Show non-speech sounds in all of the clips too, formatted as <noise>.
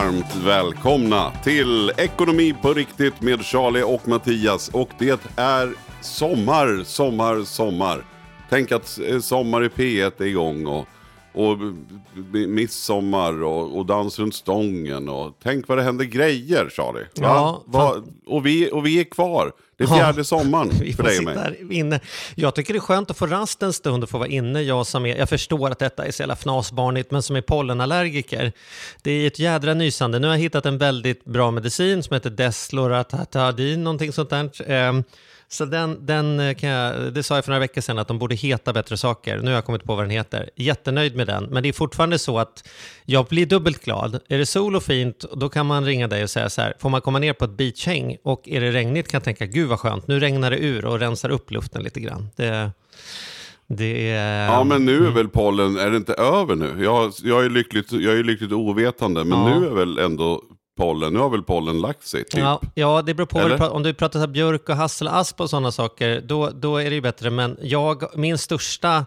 Varmt välkomna till Ekonomi på riktigt med Charlie och Mattias. Och det är sommar, sommar, sommar. Tänk att eh, Sommar i P1 är igång och, och midsommar och, och dans runt stången. Och tänk vad det händer grejer Charlie. Va? Ja, Va? Och, vi, och vi är kvar. Det är fjärde sommaren <laughs> Vi för dig och mig. inne. Jag tycker det är skönt att få rast en stund och få vara inne. Jag, som är, jag förstår att detta är så jävla fnasbarnigt, men som är pollenallergiker. Det är ett jädra nysande. Nu har jag hittat en väldigt bra medicin som heter Desloratadin, någonting sånt där. Så den, den eh, kan jag, det sa jag för några veckor sedan att de borde heta bättre saker. Nu har jag kommit på vad den heter. Jättenöjd med den, men det är fortfarande så att jag blir dubbelt glad. Är det sol och fint, då kan man ringa dig och säga så här, får man komma ner på ett beachhäng? Och är det regnigt kan jag tänka, gud vad skönt, nu regnar det ur och rensar upp luften lite grann. Det, det är... Ja men nu är väl pollen, är det inte över nu? Jag, jag, är, lyckligt, jag är lyckligt ovetande men Ja. nu är väl ändå pollen, nu har väl pollen lagt sig typ? Ja, ja, det beror på. du pratar- Om du pratar här björk och hasselasp och sådana saker, då, då är det ju bättre. Men jag, min största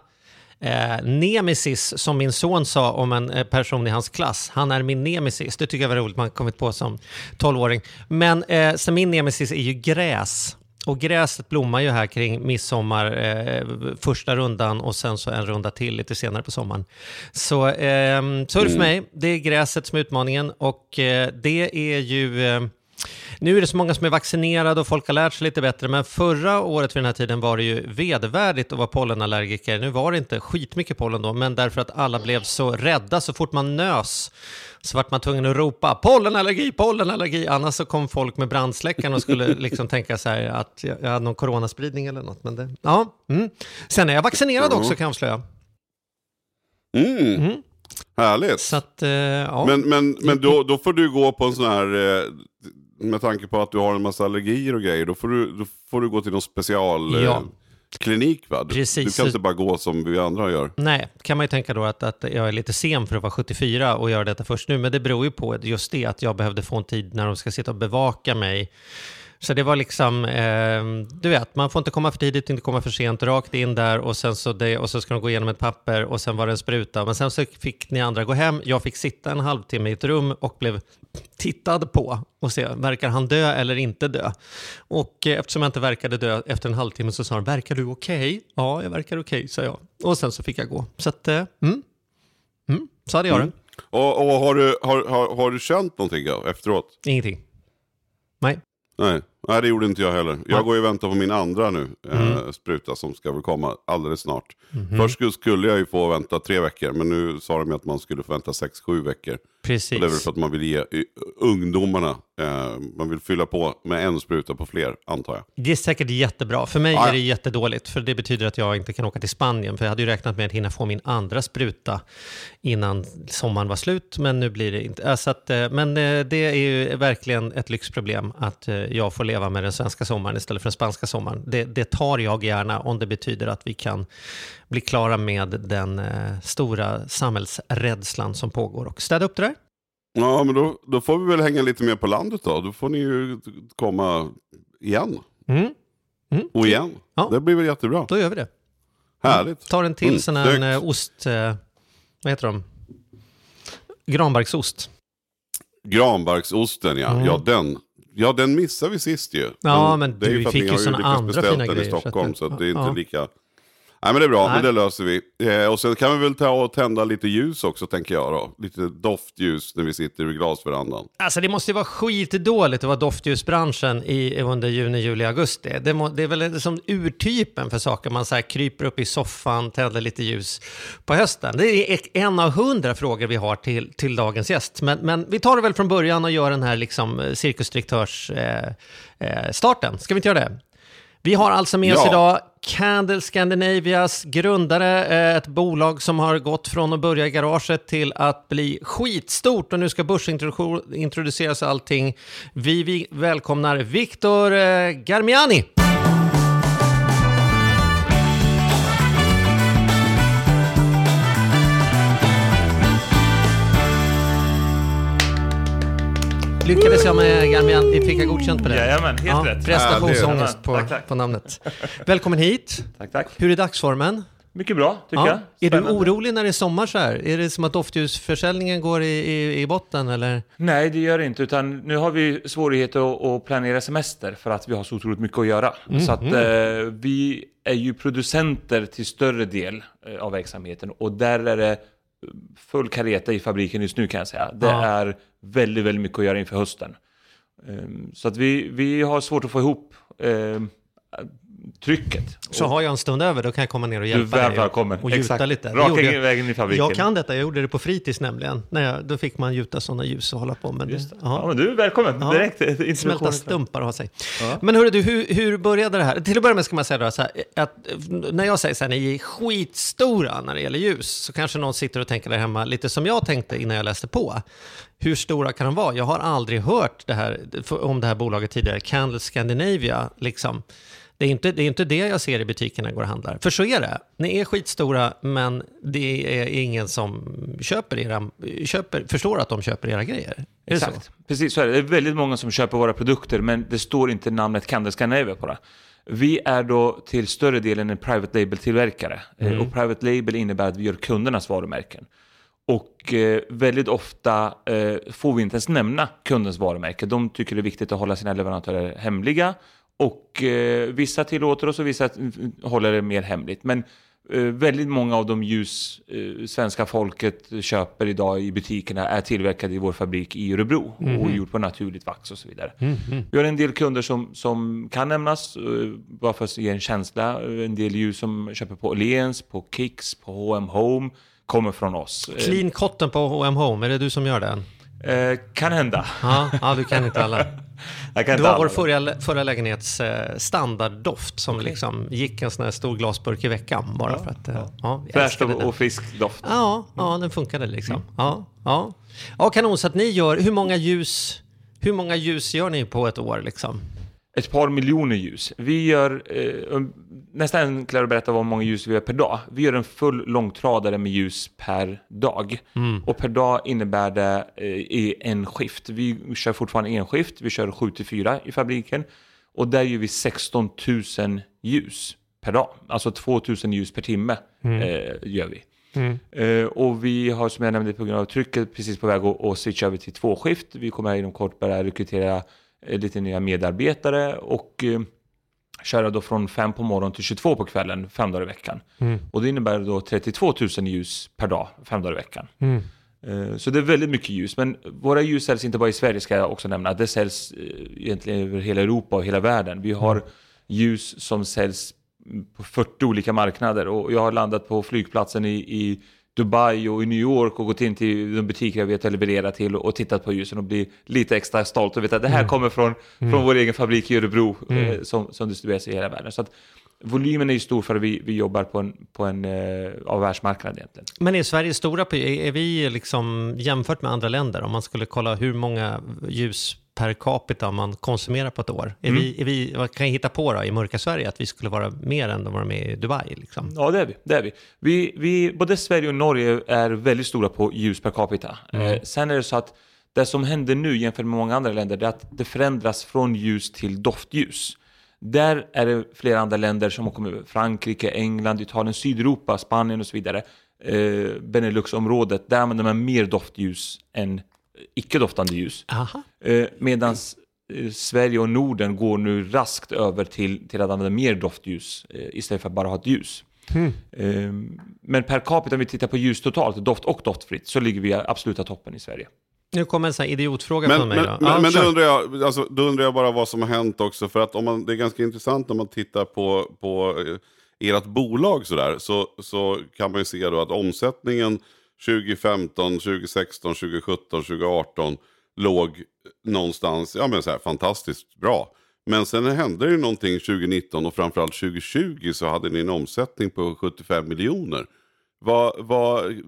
eh, nemesis, som min son sa om en eh, person i hans klass, han är min nemesis. Det tycker jag var roligt, man har kommit på som 12-åring. Men eh, så min nemesis är ju gräs. Och gräset blommar ju här kring midsommar, eh, första rundan och sen så en runda till lite senare på sommaren. Så, eh, så är det för mig. Det är gräset som är utmaningen och eh, det är ju... Nu är det så många som är vaccinerade och folk har lärt sig lite bättre, men förra året vid den här tiden var det ju vedervärdigt att vara pollenallergiker. Nu var det inte skitmycket pollen då, men därför att alla blev så rädda så fort man nös så vart man tvungen att ropa pollenallergi, pollenallergi, annars så kom folk med brandsläckaren och skulle <laughs> liksom tänka så här att jag hade någon coronaspridning eller något. Men det, ja, mm. Sen är jag vaccinerad också kan jag avslöja. Mm. Härligt. Så att, eh, ja. Men, men, men då, då får du gå på en sån här, eh, med tanke på att du har en massa allergier och grejer, då får du, då får du gå till någon special eh, Ja. klinik va? Du, Precis. du kan inte bara gå som vi andra gör. Nej, kan man ju tänka då att, att jag är lite sen för att vara 74 och göra detta först nu, men det beror ju på just det att jag behövde få en tid när de ska sitta och bevaka mig. Så det var liksom, eh, du vet, man får inte komma för tidigt, inte komma för sent, rakt in där och sen så, det, och så ska de gå igenom ett papper och sen var det en spruta. Men sen så fick ni andra gå hem, jag fick sitta en halvtimme i ett rum och blev tittad på och se, verkar han dö eller inte dö? Och eh, eftersom jag inte verkade dö efter en halvtimme så sa de, verkar du okej? Ja, jag verkar okej, sa jag. Och sen så fick jag gå. Så att, eh, mm. Mm. Så hade jag det. Och, och har, du, har, har, har du känt någonting efteråt? Ingenting. Nej. Nej. Det gjorde inte jag heller. Jag Nej. går ju och väntar på min andra nu, Mm. eh, spruta som ska väl komma alldeles snart. Mhm. Först skulle- jag ju få vänta tre veckor, men nu sa de att man skulle få vänta sex, sju veckor. Precis. Och det är väl för att man vill ge y- ungdomarna, eh, man vill fylla på med en spruta på fler, antar jag. Det är säkert jättebra. För mig Ja, ja. är det jättedåligt, för det betyder att jag inte kan åka till Spanien. För jag hade ju räknat med att hinna få min andra spruta innan sommaren var slut, men nu blir det inte. Äh, Så att, eh, men eh, det är ju verkligen ett lyxproblem att eh, jag får leva med den svenska sommaren istället för den spanska sommaren. Det, det tar jag gärna om det betyder att vi kan bli klara med den eh, stora samhällsrädslan som pågår och städa upp det där. Ja, men då, då får vi väl hänga lite mer på landet då. Då får ni ju komma igen. Mm. Mm. Och igen. Ja. Det blir väl jättebra. Då gör vi det. Härligt. Tar en till Mm, sån här snyggt. eh, ost... Eh, vad heter de? Granbarksost. Granbarksosten ja. Mm. Ja, den. Ja, den missade vi sist ju. Ja, men är du, fick ju lyckats andra fina grejer, i så att Stockholm. det- Så, att det är inte ja. lika... Nej men det är bra, Nej. men det löser vi. Eh, och sen kan vi väl ta och tända lite ljus också tänker jag då. Lite doftljus när vi sitter vid glasverandan. Alltså det måste ju vara skitdåligt att vara doftljusbranschen i, under juni, juli, augusti. Det, må, det är väl som urtypen för saker man så här kryper upp i soffan, tänder lite ljus på hösten. Det är en av hundra frågor vi har till, till dagens gäst. Men, men vi tar det väl från början och gör den här liksom eh, cirkusdirektörs-starten. Eh, starten. Ska vi inte göra det? Vi har alltså med oss Ja. idag Candle Scandinavias grundare, eh, ett bolag som har gått från att börja i garaget till att bli skitstort och nu ska börsintroduceras allting. Vi, vi välkomnar Viktor eh, Garmiani. Lyckades jag med Garmiani? Fick jag godkänt på det? Jajamän, helt rätt. Prestationsångest Ja, på, tack, tack. på namnet. Välkommen hit. Tack, tack. Hur är dagsformen? Mycket bra, tycker Ja. jag. Är du Spännande. orolig när det är sommar så här? Är det som att doftljusförsäljningen går i, i, i botten eller? Nej, det gör det inte. Utan nu har vi svårigheter att, att planera semester för att vi har så otroligt mycket att göra. Mm, Så att eh, vi är ju producenter till större del eh, av verksamheten och där är det full kareta i fabriken just nu kan jag säga. Det Ja. är väldigt, väldigt mycket att göra inför hösten. Ehm, så att vi, vi har svårt att få ihop ehm, trycket. Så har jag en stund över, då kan jag komma ner och Du hjälpa är dig välkommen. och gjuta Exakt. lite. Raka vägen i fabriken. Jag kan detta, jag gjorde det på fritids nämligen. När jag, då fick man gjuta sådana ljus och hålla på med Just det. det. Ja, men du är välkommen Ja. direkt. Smälta Introduktionen. stumpar och ha sig. Ja. Men hörru du, hur, hur började det här? Till att börja med ska man säga då, så här, att eh, när jag säger så här, ni är skitstora när det gäller ljus, så kanske någon sitter och tänker där hemma, lite som jag tänkte innan jag läste på. Hur stora kan de vara? Jag har aldrig hört det här, om det här bolaget tidigare, Candle Scandinavia, liksom. Det är, inte, det är inte det jag ser i butikerna går och handlar. För så är det. Ni är skitstora, men det är ingen som köper era, köper, förstår att de köper era grejer. Är det så? Exakt, precis så är det. Det är väldigt många som köper våra produkter, men det står inte namnet Candle Scandinavia på det. Vi är då till större delen en private label-tillverkare. Eh, Och private label innebär att vi gör kundernas varumärken. Och eh, väldigt ofta eh, får vi inte ens nämna kundens varumärke. De tycker det är viktigt att hålla sina leverantörer hemliga. Och eh, vissa tillåter oss och vissa mm, håller det mer hemligt. Men eh, väldigt många av de ljus eh, svenska folket köper idag i butikerna är tillverkade i vår fabrik i Örebro och gjort på naturligt vax och så vidare. Vi har en del kunder som, som kan nämnas, eh, bara för att ge en känsla. En del ljus som köper på Åhléns, på Kicks, på H&M Home kommer från oss. Eh, Clean Cotton på H&M Home, är det du som gör den? Eh, kan hända. Ja, ja du kan inte alla. <laughs> Jag kan Det var alla. vår förra, förra lägenhets eh, standarddoft som liksom gick en sån här stor glasburk i veckan bara för att... eh, Ja, Fräscht och, och frisk doft. Ja, ja, den funkade liksom. Ja, ja. ja, kanon. Så att ni gör, hur många ljus, hur många ljus gör ni på ett år liksom? Ett par miljoner ljus. Vi gör, eh, nästan enklare att berätta vad många ljus vi gör per dag. Vi gör en full långtradare med ljus per dag. Och per dag innebär det eh, i en skift. Vi kör fortfarande en skift, vi kör 7 till 4 i fabriken. Och där gör vi 16 000 ljus per dag. Alltså 2 000 ljus per timme eh, gör vi. Eh, och vi har som jag nämnde på grund av trycket precis på väg att, att switcha över till tvåskift. Vi kommer här inom kort börja rekrytera lite nya medarbetare och eh, köra då från 5 på morgonen till 22 på kvällen, fem dagar i veckan. Och det innebär då 32 000 ljus per dag, fem dagar i veckan. Eh, Så det är väldigt mycket ljus, men våra ljus säljs inte bara i Sverige ska jag också nämna. Det säljs eh, egentligen över hela Europa och hela världen. Vi har ljus som säljs på 40 olika marknader och jag har landat på flygplatsen i, i Dubai och i New York och gått in till de butiker jag vet att leverera till och, tittat på ljusen och blir lite extra stolt och vet att det här kommer från, från vår egen fabrik i Örebro eh, som, som distribueras i hela världen. Så att volymen är ju stor för att vi, vi jobbar på en, på en eh, av världsmarknad egentligen. Men är Sverige stora på, är, är vi liksom jämfört med andra länder, om man skulle kolla hur många ljus per capita man konsumerar på ett år? Är vi, är vi, vad kan jag hitta på då i mörka Sverige, att vi skulle vara mer än de var med i Dubai? Liksom? Ja, det är vi. Det är vi. Vi, vi. Både Sverige och Norge är väldigt stora på ljus per capita. Eh, sen är det så att det som händer nu jämfört med många andra länder, är att det förändras från ljus till doftljus. Där är det flera andra länder som har kommit. Frankrike, England, Italien, Sydeuropa, Spanien och så vidare. Eh, Beneluxområdet, där använder man mer doftljus än icke-doftande ljus. Aha. Eh, Medan eh, Sverige och Norden går nu raskt över till, till att använda mer doftljus eh, istället för att bara ha ett ljus. Ehm, Men per capita, om vi tittar på ljus totalt, doft och doftfritt, så ligger vi i absoluta toppen i Sverige. Nu kommer en sån här idiotfråga Men, från mig men, då. men, Ja, men då, undrar jag, alltså, då undrar jag bara vad som har hänt också. För att om man, det är ganska intressant när man tittar på, på eh, ert bolag sådär. Så, så kan man ju se då att omsättningen 2015, 2016, 2017, 2018 låg någonstans, ja men så här fantastiskt bra. Men sen hände det någonting 2019 och framförallt 2020 så hade ni en omsättning på 75 miljoner. Vad, vad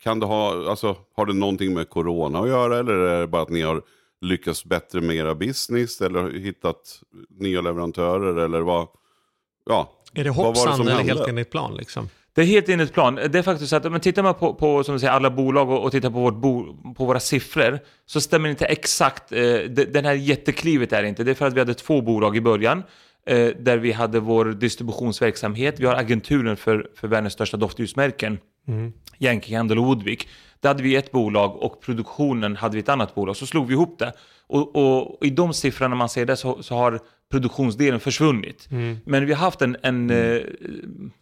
kan det ha, alltså har det någonting med corona att göra eller är det bara att ni har lyckats bättre med era business eller hittat nya leverantörer eller vad? Ja, Är det vad var det hoppsan som eller hände? helt enligt plan liksom? Det är helt enligt plan. Det är faktiskt så att om man tittar man på, på som säger, alla bolag och, och tittar på, vårt bo, på våra siffror så stämmer inte exakt. Eh, det, den här jätteklivet är inte. Det är för att vi hade två bolag i början eh, där vi hade vår distributionsverksamhet. Vi har agenturen för, för världens största doftljusmärken, Yankee Candle och Woodwick. Där hade vi ett bolag och produktionen hade vi ett annat bolag. Så slog vi ihop det. Och, och i de siffrorna man ser det så, så har produktionsdelen försvunnit. Men vi har haft en, en eh,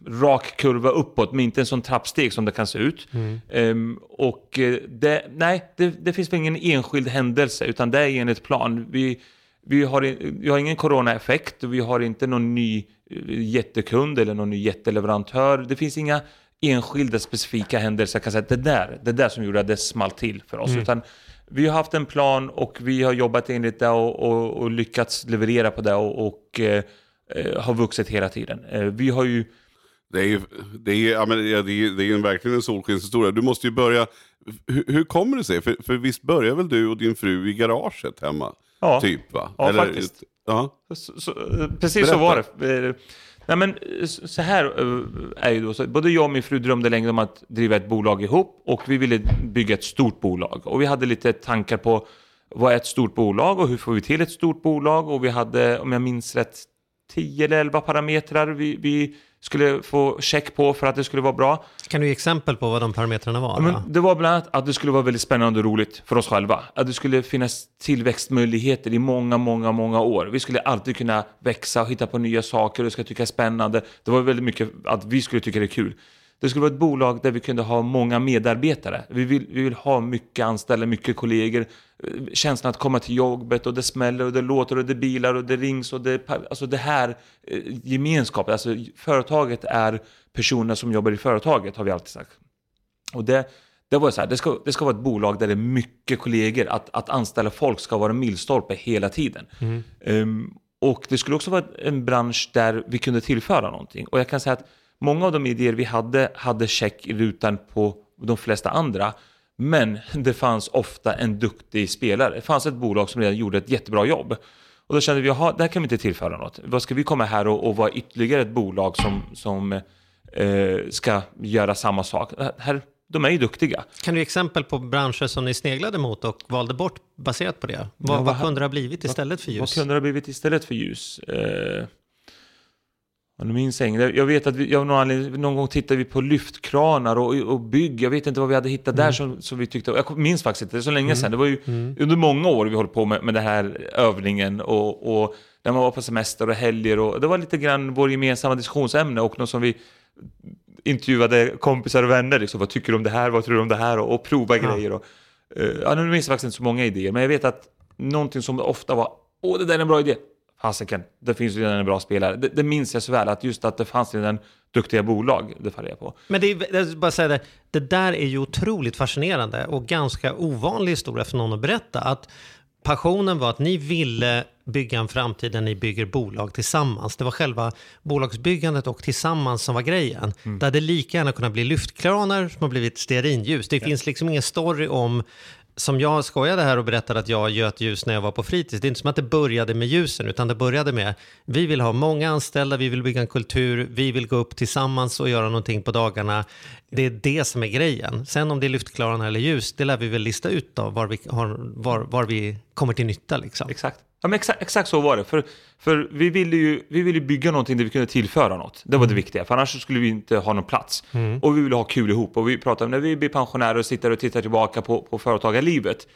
rak kurva uppåt, men inte en sån trappsteg som det kan se ut. Ehm, och eh, det, nej, det, det finns väl ingen enskild händelse, utan det är enligt plan. Vi, vi, har, vi har ingen coronaeffekt, vi har inte någon ny eh, jättekund eller någon ny jätteleverantör. Det finns inga enskilda specifika händelser. Jag kan säga att det där, det där som gjorde att det small till för oss. Utan vi har haft en plan och vi har jobbat enligt det och, och, och lyckats leverera på det och, och eh, eh, har vuxit hela tiden. Eh, vi har ju Det är ju det är, ja, men, ja, det är, det är ju verkligen en solskenshistoria. Du måste ju börja, hur, hur kommer det sig? För, för visst börjar väl du och din fru i garaget hemma? Ja. Typ va? Ja, faktiskt. Ja. Så, så, eh, precis så var det. Nej, men eh, så här eh, är ju då, så både jag och min fru drömde länge om att driva ett bolag ihop och vi ville bygga ett stort bolag. Och vi hade lite tankar på vad är ett stort bolag och hur får vi till ett stort bolag och vi hade, om jag minns rätt, 10 eller 11 parametrar vi, vi skulle få check på för att det skulle vara bra. Kan du ge exempel på vad de parametrarna var? Ja, det var bland annat att det skulle vara väldigt spännande och roligt för oss själva. Att det skulle finnas tillväxtmöjligheter i många, många, många år. Vi skulle alltid kunna växa och hitta på nya saker och det skulle tycka spännande. Det var väldigt mycket att vi skulle tycka det är kul. Det skulle vara ett bolag där vi kunde ha många medarbetare. Vi vill, vi vill ha mycket anställda, mycket kollegor. Känslan att komma till jobbet och det smäller och det låter och det bilar och det rings och det... Alltså det här eh, gemenskapen, alltså företaget är personer som jobbar i företaget har vi alltid sagt. Och det, det var så här, det ska, det ska vara ett bolag där det är mycket kollegor. Att, att anställa folk ska vara en milstolpe hela tiden. Ehm, och det skulle också vara en bransch där vi kunde tillföra någonting. Och jag kan säga att många av de idéer vi hade, hade check i rutan på de flesta andra. Men det fanns ofta en duktig spelare. Det fanns ett bolag som redan gjorde ett jättebra jobb. Och då kände vi, jaha, där kan vi inte tillföra något. Vad ska vi komma här och, och vara ytterligare ett bolag som, som eh, ska göra samma sak? Här, de är ju duktiga. Kan du ge exempel på branscher som ni sneglade mot och valde bort baserat på det? Vad, Ja, vad vad- kunde det ha blivit istället för Vad ljus? kunde det ha blivit istället för ljus? Eh, ja, nu minns jag inget. Jag vet att vi, jag, någon, anledning- någon gång tittade vi på lyftkranar och, och bygg. Jag vet inte vad vi hade hittat där som, som vi tyckte... Jag minns faktiskt inte, det är så länge sedan. Det var ju under många år vi höll på med, med den här övningen och, och när man var på semester och helger. Och, det var lite grann vår gemensamma diskussionsämne och något som vi intervjuade kompisar och vänner. Liksom, vad tycker du om det här? Vad tror du om det här? Och, och prova grejer. Och, eh, ja, nu minns jag faktiskt inte så många idéer, men jag vet att någonting som ofta var Åh, det där är en bra idé. Fasiken, det finns redan en bra spelare. Det, det minns jag så väl, att just att det fanns redan duktiga bolag, det faller jag på. Men det, är, jag bara säga det, det där är ju otroligt fascinerande och ganska ovanlig historia för någon att berätta. Att passionen var att ni ville bygga en framtid där ni bygger bolag tillsammans. Det var själva bolagsbyggandet och tillsammans som var grejen. Det hade lika gärna kunnat bli lyftkranar som har blivit stearinljus. Det finns liksom ingen story om som jag skojade här och berättade att jag göt ljus när jag var på fritids. Det är inte som att det började med ljusen, utan det började med vi vill ha många anställda, vi vill bygga en kultur, vi vill gå upp tillsammans och göra någonting på dagarna. Det är det som är grejen. Sen om det är lyftklarna eller ljus, det lär vi väl lista ut då, var vi, har, var, var vi kommer till nytta. Liksom. Exakt. Ja, men exakt, exakt så var det. För, för vi ville ju vi ville bygga någonting där vi kunde tillföra något. Det var det viktiga, för annars skulle vi inte ha någon plats. Och vi ville ha kul ihop. Och vi pratade om när vi blir pensionärer och sitter och tittar tillbaka på, på företagarlivet.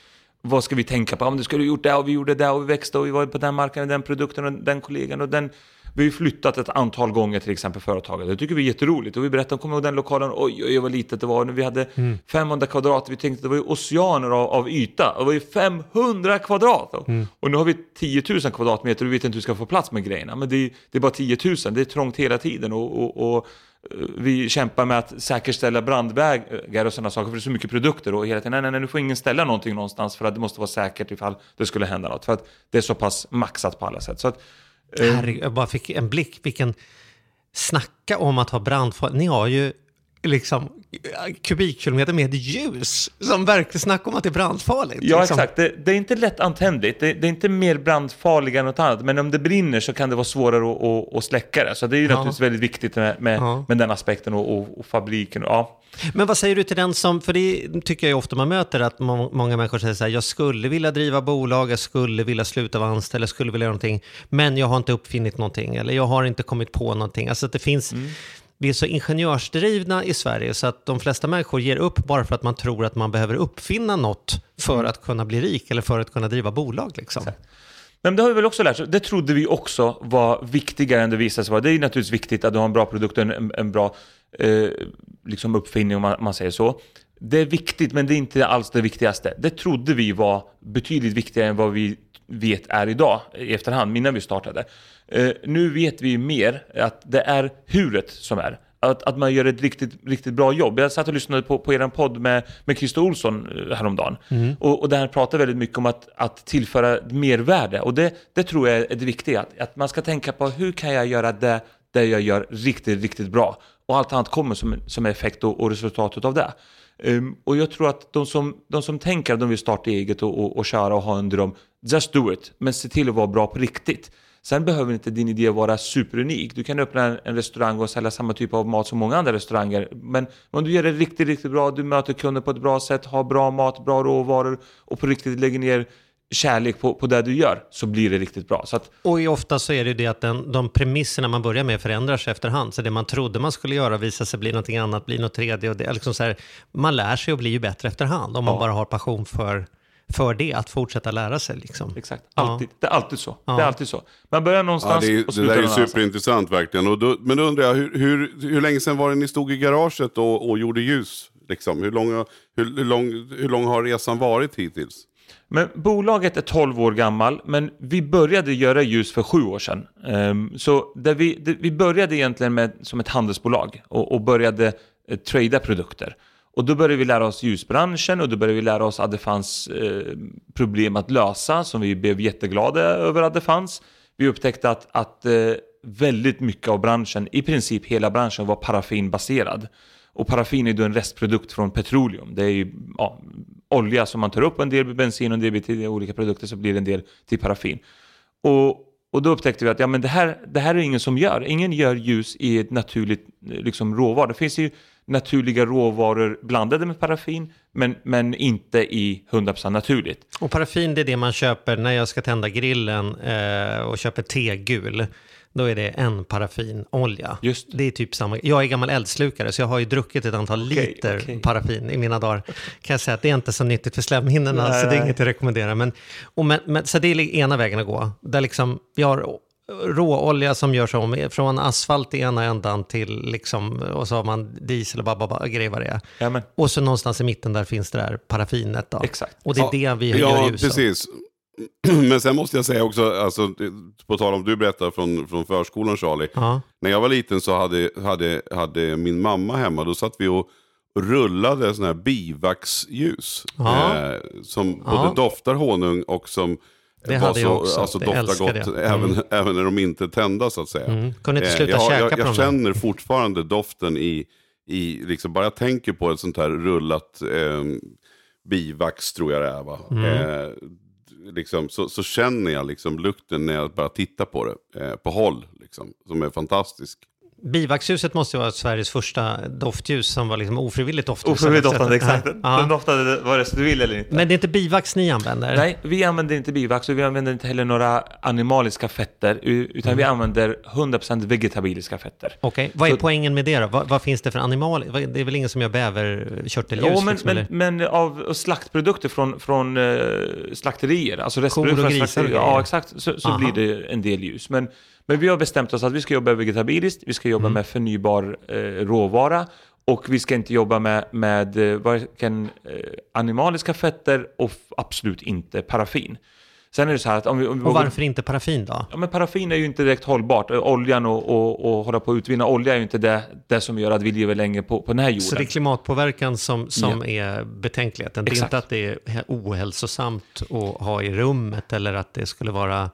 Vad ska vi tänka på? Om du skulle ha gjort det och vi gjorde det och vi växte och vi var på den marknaden, den produkten och den kollegan och den Vi har flyttat ett antal gånger till exempel företaget. Det tycker vi är jätteroligt. Och vi berättar, kommer ihåg den lokalen? Oj, oj, vad litet det var. Vi hade 500 kvadrat, vi tänkte det var ju oceaner av, av yta. Det var ju 500 kvadrat. Och nu har vi 10 000 kvadratmeter och vi vet inte hur vi ska få plats med grejerna. Men det, är- det är bara 10 000, det är trångt hela tiden. Och, och, och eh, vi kämpar med att säkerställa brandvägar och sådana saker, för det är så mycket produkter. Och hela tiden, nej, nej, nej, nu får ingen ställa någonting någonstans för att det måste vara säkert ifall det skulle hända något. För att det är så pass maxat på alla sätt. Så att, Eh, Herregud, jag bara fick en blick. Vilken... Snacka om att ha brandfarligt. Ni har ju liksom kubikkilometer med ljus som verkligen snackar om att det är brandfarligt. Ja, liksom. exakt. Det, det är inte lätt antändligt. Det, det är inte mer brandfarligt än något annat. Men om det brinner så kan det vara svårare att, att, att släcka det. Så det är ju Ja. naturligtvis väldigt viktigt med, med, Ja. med den aspekten och, och, och fabriken. Ja. Men vad säger du till den som, för det tycker jag ju ofta man möter, att må, många människor säger så här, jag skulle vilja driva bolag, jag skulle vilja sluta vara anställd, jag skulle vilja göra någonting, men jag har inte uppfinnit någonting, eller jag har inte kommit på någonting. Alltså att det finns, vi är så ingenjörsdrivna i Sverige, så att de flesta människor ger upp bara för att man tror att man behöver uppfinna något för att kunna bli rik, eller för att kunna driva bolag. Liksom. Men det har vi väl också lärt oss. Det trodde vi också var viktigare än det visade sig vara. Det är naturligtvis viktigt att du har en bra produkt och en, en bra eh, liksom uppfinning om man, man säger så. Det är viktigt, men det är inte alls det viktigaste. Det trodde vi var betydligt viktigare än vad vi vet är idag i efterhand, innan vi startade. Eh, nu vet vi mer att det är huret som är. Att, att man gör ett riktigt, riktigt bra jobb. Jag satt och lyssnade på, på er podd med, med Christer Olsson eh, häromdagen. Och, och där han pratar väldigt mycket om att, att tillföra mervärde. Och det, det tror jag är det viktiga. Att, att man ska tänka på hur kan jag göra det, det jag gör riktigt, riktigt bra. Och allt annat kommer som, som effekt och, och resultatet av det. Ehm, och jag tror att de som, de som tänker att de vill starta eget och, och, och köra och ha en dröm, just do it. Men se till att vara bra på riktigt. Sen behöver inte din idé vara superunik. Du kan öppna en, restaurang och sälja samma typ av mat som många andra restauranger. Men om du gör det riktigt, riktigt bra, du möter kunder på ett bra sätt, har bra mat, bra råvaror och på riktigt lägger ner kärlek på, på det du gör, så blir det riktigt bra. Så att, Och ofta så är det ju det att den, de premisserna man börjar med förändrar sig efterhand. Så det man trodde man skulle göra visar sig bli någonting annat, bli något tredje. Och det, liksom så här, man lär sig och blir ju bättre efterhand om man Ja. bara har passion för, för det, att fortsätta lära sig. Liksom. exakt, Ja. alltid. Det är alltid så. Ja. Det är alltid så. Man börjar Ja, någonstans det, är, och det slutar där är superintressant verkligen. Och då, men då undrar jag, hur, hur, hur länge sedan var det ni stod i garaget och, och gjorde ljus? Liksom? Hur, lång, hur, hur, lång, hur lång har resan varit hittills? Men bolaget är 12 år gammal, men vi började göra ljus för sju år sedan. Ehm, så där vi, det, vi började egentligen med, som ett handelsbolag och, och började eh, trada produkter. Och då började vi lära oss ljusbranschen och då började vi lära oss att det fanns eh, problem att lösa som vi blev jätteglada över att det fanns. Vi upptäckte att, att eh, väldigt mycket av branschen, i princip hela branschen, var paraffinbaserad. Och paraffin är då en restprodukt från petroleum. Det är ju ja, olja som man tar upp, en del bensin och en del till olika produkter så blir det en del till paraffin. Och, och då upptäckte vi att ja, men det, här, det här är ingen som gör. Ingen gör ljus i ett naturligt liksom, råvara. Det finns ju naturliga råvaror blandade med paraffin, men, men inte i 100% naturligt. Och paraffin det är det man köper när jag ska tända grillen eh, och köper tegul. Då är det en paraffinolja. Just. Det är typ samma. Jag är gammal eldslukare så jag har ju druckit ett antal Okej, liter okej. paraffin i mina dagar. Kan jag säga att det är inte så nyttigt för slemhinnorna så det är inget jag rekommenderar. Men, men, men, så det är ena vägen att gå. Där liksom vi har råolja som görs om från asfalt i ena ändan till liksom, och så har man diesel och bara, bara grejer vad det är. Jamen. Och så någonstans i mitten där finns det där paraffinet då. Exakt. Och det är det vi gör Ja, ljus precis. <clears throat> Men sen måste jag säga också, alltså, på tal om du berättar från, från förskolan Charlie. Ja. När jag var liten så hade, hade, hade min mamma hemma, då satt vi och rullade sådana här bivaxljus. Ja. Eh, som Ja. både doftar honung och som Det hade jag så, också. Alltså, Det doftar älskar gott jag. Mm. även, även när de inte är tända så att säga. Mm. Kunde inte Eh, sluta jag, käka jag, på jag dem där. känner fortfarande doften i, i liksom, bara jag tänker på ett sånt här rullat eh, bivax tror jag det är va. Mm. Eh, liksom, så, så känner jag liksom lukten när jag bara tittar på det. Eh, på håll liksom, som är fantastisk. Bivaxljuset måste ju vara Sveriges första doftljus som var liksom ofrivilligt doftljus. Ofrivilligt doftande, exakt. <laughs> Ja. Den doftade vare sig du vill eller inte. Men det är inte bivax ni använder? Nej, vi använder inte bivax och vi använder inte heller några animaliska fetter, utan vi använder 100% vegetabiliska fetter. Okej, vad är Så- poängen med det då? Vad, vad finns det för animal? Det är väl ingen som gör bäverkörtelljus? Jo, men, liksom, men, men av slaktprodukter från, från eh, slakterier, alltså restprodukter från slakterier. Ja, exakt, så, så blir det en del ljus. Men, Men vi har bestämt oss att vi ska jobba vegetabiliskt, vi ska jobba Mm. med förnybar eh, råvara och vi ska inte jobba med, med eh, varken eh, animaliska fetter och absolut inte paraffin. Sen är det så här att om vi... Om vi Och varför inte paraffin då? Ja, men paraffin är ju inte direkt hållbart. Eh, Oljan och, och, och hålla på att utvinna olja är ju inte det, det som gör att vi lever länge på, på den här jorden. Så det är klimatpåverkan som, som är betänkligheten. Det är Exakt. inte att det är ohälsosamt att ha i rummet eller att det skulle vara...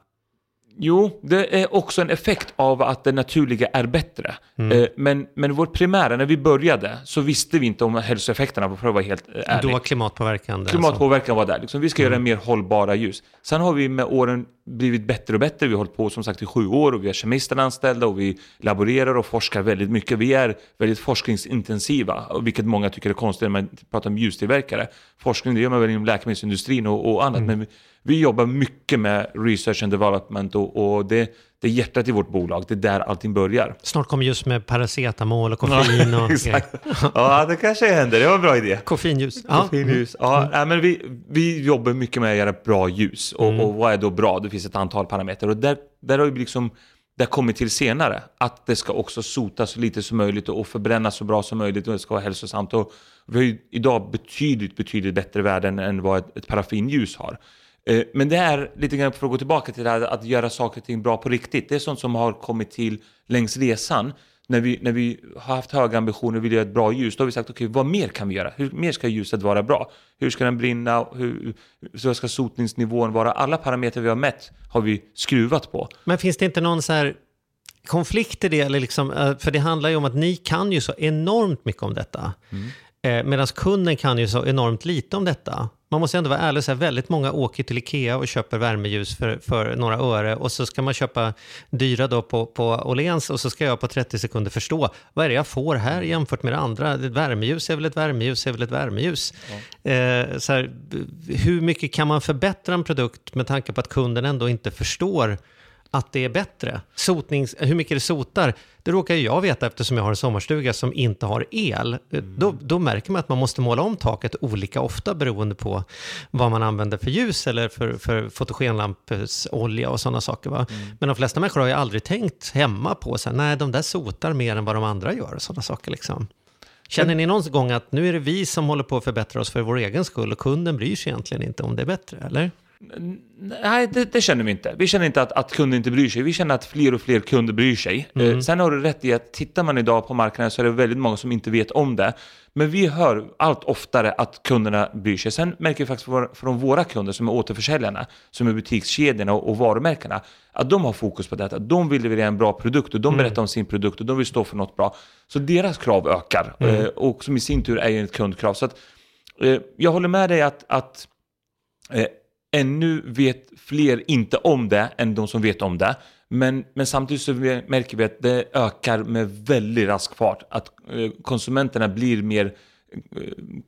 Jo, det är också en effekt av att det naturliga är bättre. Mm. Eh, Men, men vårt primära, när vi började, så visste vi inte om hälsoeffekterna, för att vara helt eh, ärlig. Då var klimatpåverkan det. Klimatpåverkan var där. Liksom. Vi ska Mm. göra mer hållbara ljus. Sen har vi med åren blivit bättre och bättre. Vi har hållit på som sagt i sju år och vi har kemister anställda och vi laborerar och forskar väldigt mycket. Vi är väldigt forskningsintensiva, vilket många tycker är konstigt när man pratar om ljustillverkare. Forskning det gör man väl inom läkemedelsindustrin och, och annat, men vi, jobbar mycket med research and development och, och det, det är hjärtat i vårt bolag. Det är där allting börjar. Snart kommer just med paracetamol och koffein och <laughs> Exakt. Ja, det kanske händer. Det var en bra idé. koffeinljus. Ja. Koffeinljus. Ja, nej, men vi, vi jobbar mycket med att göra bra ljus. Och, och vad är då bra? Det finns ett antal parametrar. Och där, där har vi liksom det kommit till senare. Att det ska också sotas så lite som möjligt och förbrännas så bra som möjligt och det ska vara hälsosamt. Och vi har ju idag betydligt, betydligt bättre värden än vad ett, ett paraffinljus har. Eh, Men det är lite grann för att gå tillbaka till det här att göra saker och ting bra på riktigt. Det är sånt som har kommit till längs resan. När vi, när vi har haft höga ambitioner och vill göra ett bra ljus, då har vi sagt okej, vad mer kan vi göra? Hur mer ska ljuset vara bra? Hur ska den brinna? Hur, så ska sotningsnivån vara? Alla parametrar vi har mätt har vi skruvat på. Men finns det inte någon så här konflikt i det? Eller liksom, eh, för det handlar ju om att ni kan ju så enormt mycket om detta. Eh, Medan kunden kan ju så enormt lite om detta. Man måste ändå vara ärlig och säga väldigt många åker till Ikea och köper värmeljus för, för några öre och så ska man köpa dyra då på, på Åhléns och så ska jag på 30 sekunder förstå vad är det jag får här jämfört med det andra. Ett värmeljus är väl ett värmeljus är väl ett värmeljus. Eh, så här, hur mycket kan man förbättra en produkt med tanke på att kunden ändå inte förstår att det är bättre. Sotnings, hur mycket det sotar, det råkar jag veta eftersom jag har en sommarstuga som inte har el. Då, då märker man att man måste måla om taket olika ofta beroende på vad man använder för ljus eller för, för fotogenlampsolja och sådana saker. Va? Men de flesta människor har ju aldrig tänkt hemma på så här, nej de där sotar mer än vad de andra gör och sådana saker. Liksom. Känner ni någon gång att nu är det vi som håller på att förbättra oss för vår egen skull och kunden bryr sig egentligen inte om det är bättre, eller? Nej, det, det känner vi inte. Vi känner inte att, att kunden inte bryr sig. Vi känner att fler och fler kunder bryr sig. Eh, sen har du rätt i att tittar man idag på marknaden så är det väldigt många som inte vet om det. Men vi hör allt oftare att kunderna bryr sig. Sen märker vi faktiskt vår- från våra kunder som är återförsäljarna, som är butikskedjorna och, och varumärkena, att de har fokus på detta. De vill leverera en bra produkt och de berättar om sin produkt och de vill stå för något bra. Så deras krav ökar eh, och som i sin tur är ju ett kundkrav. Så att, eh, jag håller med dig att, att Eh, ännu vet fler inte om det än de som vet om det. Men, men samtidigt så märker vi att det ökar med väldigt rask fart. Att eh, konsumenterna blir mer eh,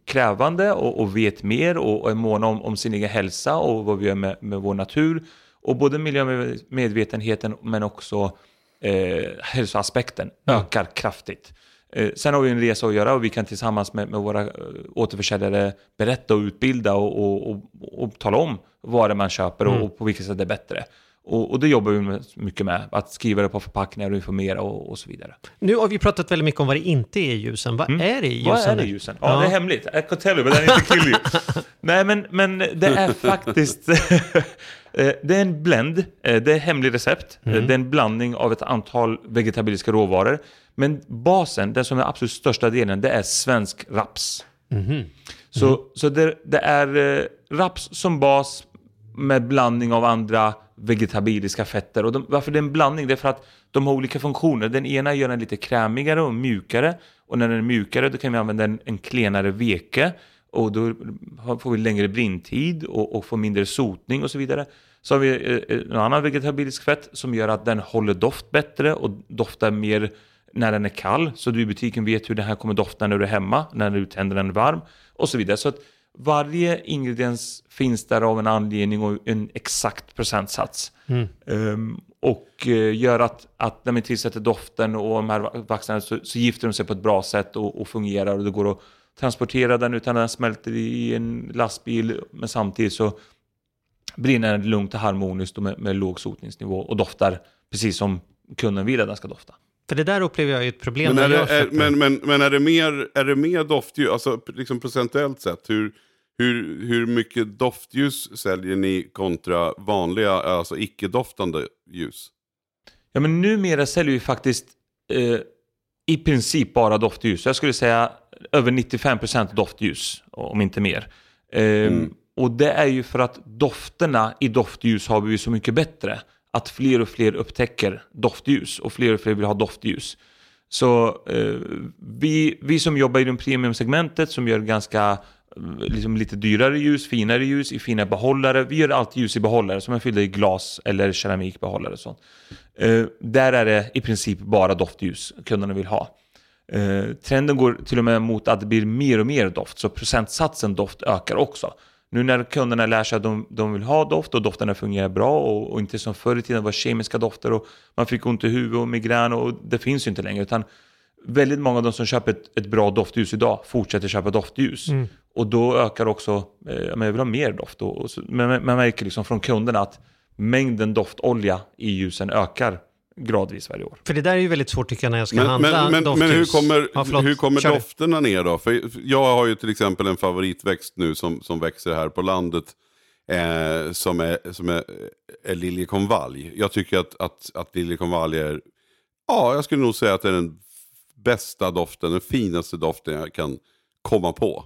krävande och, och vet mer och, och är måna om, om sin egen hälsa och vad vi gör med, med vår natur. Och både miljömedvetenheten men också eh, hälsoaspekten ökar kraftigt. Eh, sen har vi en resa att göra och vi kan tillsammans med, med våra eh, återförsäljare berätta och utbilda och, och, och, och tala om vad det man köper och, och på vilket sätt det är bättre. Och, och det jobbar vi mycket med, att skriva det på förpackningar och informera och, och så vidare. Nu har vi pratat väldigt mycket om vad det inte är i ljusen. Vad är det i ljusen? Vad är det i ljusen? Ja, det är hemligt. I can tell you, but I need to kill you. <laughs> Nej, men, men det är faktiskt... <laughs> eh, det är en blend. Det är hemlig recept. eh, Det är en blandning av ett antal vegetabiliska råvaror. Men basen, den som är absolut största delen, det är svensk raps. Så, så det, det är eh, raps som bas med blandning av andra vegetabiliska fetter. Och de, varför det är en blandning? Det är för att de har olika funktioner. Den ena gör den lite krämigare och mjukare. Och när den är mjukare då kan vi använda en, en klenare veke. Och då får vi längre brintid och, och får mindre sotning och så vidare. Så har vi eh, en annan vegetabilisk fett som gör att den håller doft bättre och doftar mer när den är kall. Så du i butiken vet hur den här kommer dofta när du är hemma, när du tänder den varm och så vidare. Så att varje ingrediens finns där av en anledning och en exakt procentsats. Ehm, och eh, gör att, att när man tillsätter doften och de här vaxarna så, så gifter de sig på ett bra sätt och, och fungerar och det går att transportera den utan den smälter i en lastbil. Men samtidigt så brinner den lugnt och harmoniskt och med, med låg sotningsnivå och doftar precis som kunden vill att den ska dofta. För det där upplever jag är ett problem Men är, det, är, men, men, men är det mer, är det mer doftljus, alltså liksom procentuellt sett, hur, hur, hur mycket doftljus säljer ni kontra vanliga, alltså icke-doftande ljus? Ja, men numera säljer vi faktiskt eh, i princip bara doftljus. Jag skulle säga över 95% doftljus, om inte mer. Ehm, Och det är ju för att dofterna i doftljus har vi så mycket bättre. Att fler och fler upptäcker doftljus och fler och fler vill ha doftljus. Så eh, vi, vi som jobbar i det premiumsegmentet som gör ganska eh, liksom lite dyrare ljus, finare ljus i fina behållare. Vi gör alltid ljus i behållare som är fyllda i glas eller keramikbehållare. Och sånt. Eh, där är det i princip bara doftljus kunderna vill ha. Eh, trenden går till och med mot att det blir mer och mer doft, så procentsatsen doft ökar också. Nu när kunderna lär sig att de, de vill ha doft och dofterna fungerar bra och, och inte som förr i tiden var kemiska dofter och man fick ont i huvudet och migrän och det finns ju inte längre. Utan väldigt många av de som köper ett, ett bra doftljus idag fortsätter köpa doftljus. Och då ökar också, eh, men jag vill ha mer doft. Och, och så, men man, man märker liksom från kunderna att mängden doftolja i ljusen ökar gradvis varje år. För det där är ju väldigt svårt tycker jag när jag ska Men, handla men, men, men hur kommer, Ja, hur kommer Kör dofterna ner då? För jag har ju till exempel en favoritväxt nu som, som växer här på landet. Eh, som är, som är, är liljekonvalj. Jag tycker att, att, att liljekonvalj är, ja jag skulle nog säga att det är den bästa doften, den finaste doften jag kan komma på.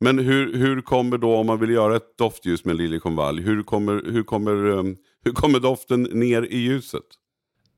Men hur, hur kommer då, om man vill göra ett doftljus med liljekonvalj, hur kommer, hur, kommer, um, hur kommer doften ner i ljuset?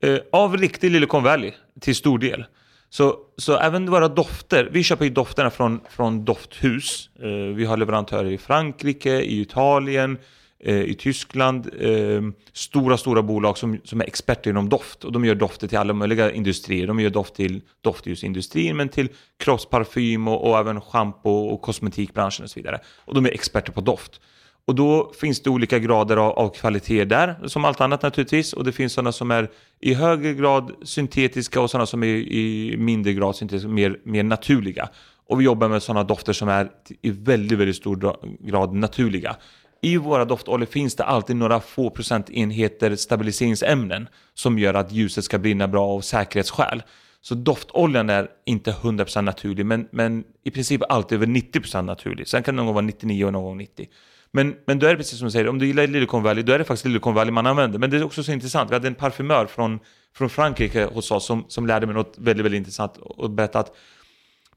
Eh, av riktig Lillicon Valley till stor del. Så, så även våra dofter, vi köper ju dofterna från, från dofthus. Eh, vi har leverantörer i Frankrike, i Italien, eh, i Tyskland. Eh, stora, stora bolag som, som är experter inom doft. Och de gör dofter till alla möjliga industrier. De gör doft till doftljusindustrin, men till kroppsparfym och, och även schampo och kosmetikbranschen och så vidare. Och de är experter på doft. Och då finns det olika grader av, av kvalitet där, som allt annat naturligtvis. Och det finns sådana som är i högre grad syntetiska och sådana som är i mindre grad syntetiska, mer, mer naturliga. Och vi jobbar med sådana dofter som är i väldigt, väldigt stor grad naturliga. I våra doftoljor finns det alltid några få procentenheter stabiliseringsämnen som gör att ljuset ska brinna bra av säkerhetsskäl. Så doftoljan är inte 100% naturlig, men, men i princip alltid över 90% naturlig. Sen kan det någon gång vara 99 och någon gång 90. Men, men då är det precis som du säger, om du gillar Lillecon Valley, då är det faktiskt Lillecon Valley man använder. Men det är också så intressant, vi hade en parfymör från, från Frankrike hos oss som, som lärde mig något väldigt, väldigt intressant och berättade att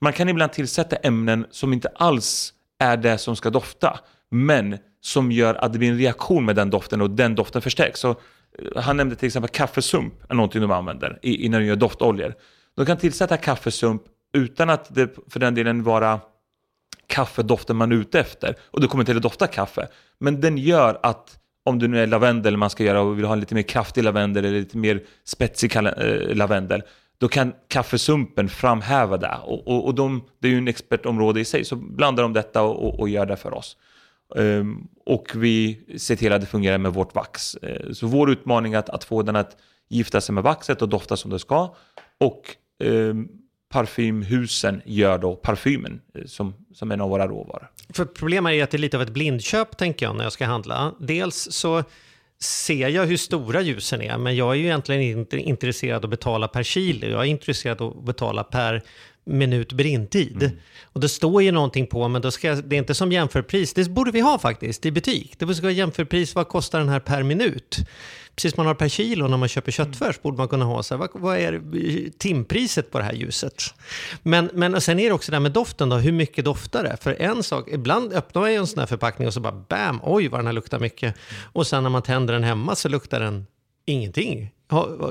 man kan ibland tillsätta ämnen som inte alls är det som ska dofta, men som gör att det blir en reaktion med den doften och den doften förstärks. Så, eh, han nämnde till exempel kaffesump, är någonting de använder i, i när de gör doftoljor. De kan tillsätta kaffesump utan att det för den delen vara kaffedoften man är ute efter. Och det kommer inte att dofta kaffe. Men den gör att om det nu är lavendel man ska göra och vill ha en lite mer kraftig lavendel eller lite mer spetsig eh, lavendel. Då kan kaffesumpen framhäva det. Och, och, och de, det är ju en expertområde i sig. Så blandar de detta och, och, gör det för oss. Um, och vi ser till att det fungerar med vårt vax. Uh, så vår utmaning är att, att få den att gifta sig med vaxet och dofta som det ska. Och um, parfymhusen gör då parfymen eh, som, som en av våra råvaror. För problemet är att det är lite av ett blindköp, tänker jag, när jag ska handla. Dels så ser jag hur stora ljusen är, men jag är ju egentligen inte intresserad av att betala per kilo. Jag är intresserad av att betala per minut brintid. Och det står ju någonting på, men då ska jag, det är inte som jämförpris. Det borde vi ha faktiskt i butik. Det ska vara jämförpris, vad kostar den här per minut? Precis som man har per kilo när man köper köttfärs borde man kunna ha så här, vad, vad är timpriset på det här ljuset? Men, men och sen är det också det här med doften då, hur mycket doftar det? För en sak, ibland öppnar man ju en sån här förpackning och så bara bam, oj vad den här luktar mycket. Och sen när man tänder den hemma så luktar den ingenting.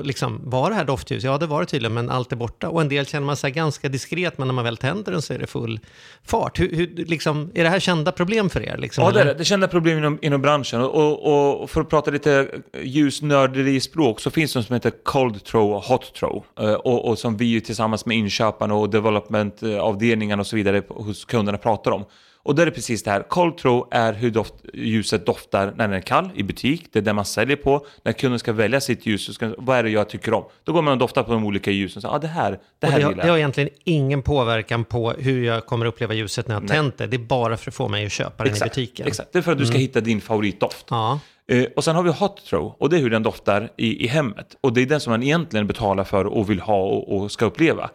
Liksom, var det här doftljus? Ja, det var det tydligen, men allt är borta. Och en del känner man sig ganska diskret, men när man väl tänder den så är det full fart. Hur, hur, liksom, är det här kända problem för er? Liksom, Ja, det är det. Det är kända problem inom, inom branschen. Och, och, och för att prata lite ljusnörderi-språk så finns det något som heter Cold Throw och Hot Throw. Eh, Och, och som vi tillsammans med inköparna och development-avdelningarna och så vidare hos kunderna pratar om. Och då är det precis det här. Cold throw är hur doft, ljuset doftar när den är kall i butik. Det är det man säljer på. När kunden ska välja sitt ljus, så ska, vad är det jag tycker om? Då går man och doftar på de olika ljusen. Så, ah, det här, det Och här det, har, det har egentligen ingen påverkan på hur jag kommer uppleva ljuset när jag har tänt det. Det är bara för att få mig att köpa den i butiken. Exakt, det är för att du ska hitta din favoritdoft. Ja. Eh, och sen har vi hot throw och det är hur den doftar i, i hemmet. Och det är den som man egentligen betalar för och vill ha och, och ska uppleva.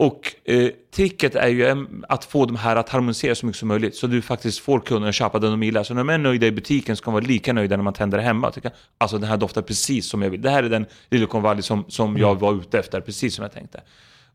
Och eh, tricket är ju att få de här att harmonisera så mycket som möjligt. Så du faktiskt får kunden att köpa den de gillar. Så när de är nöjda i butiken så kan de vara lika nöjda när man tänder hemma. Tycka, alltså den här doftar precis som jag vill. Det här är den liljekonvalj som, som jag var ute efter, precis som jag tänkte.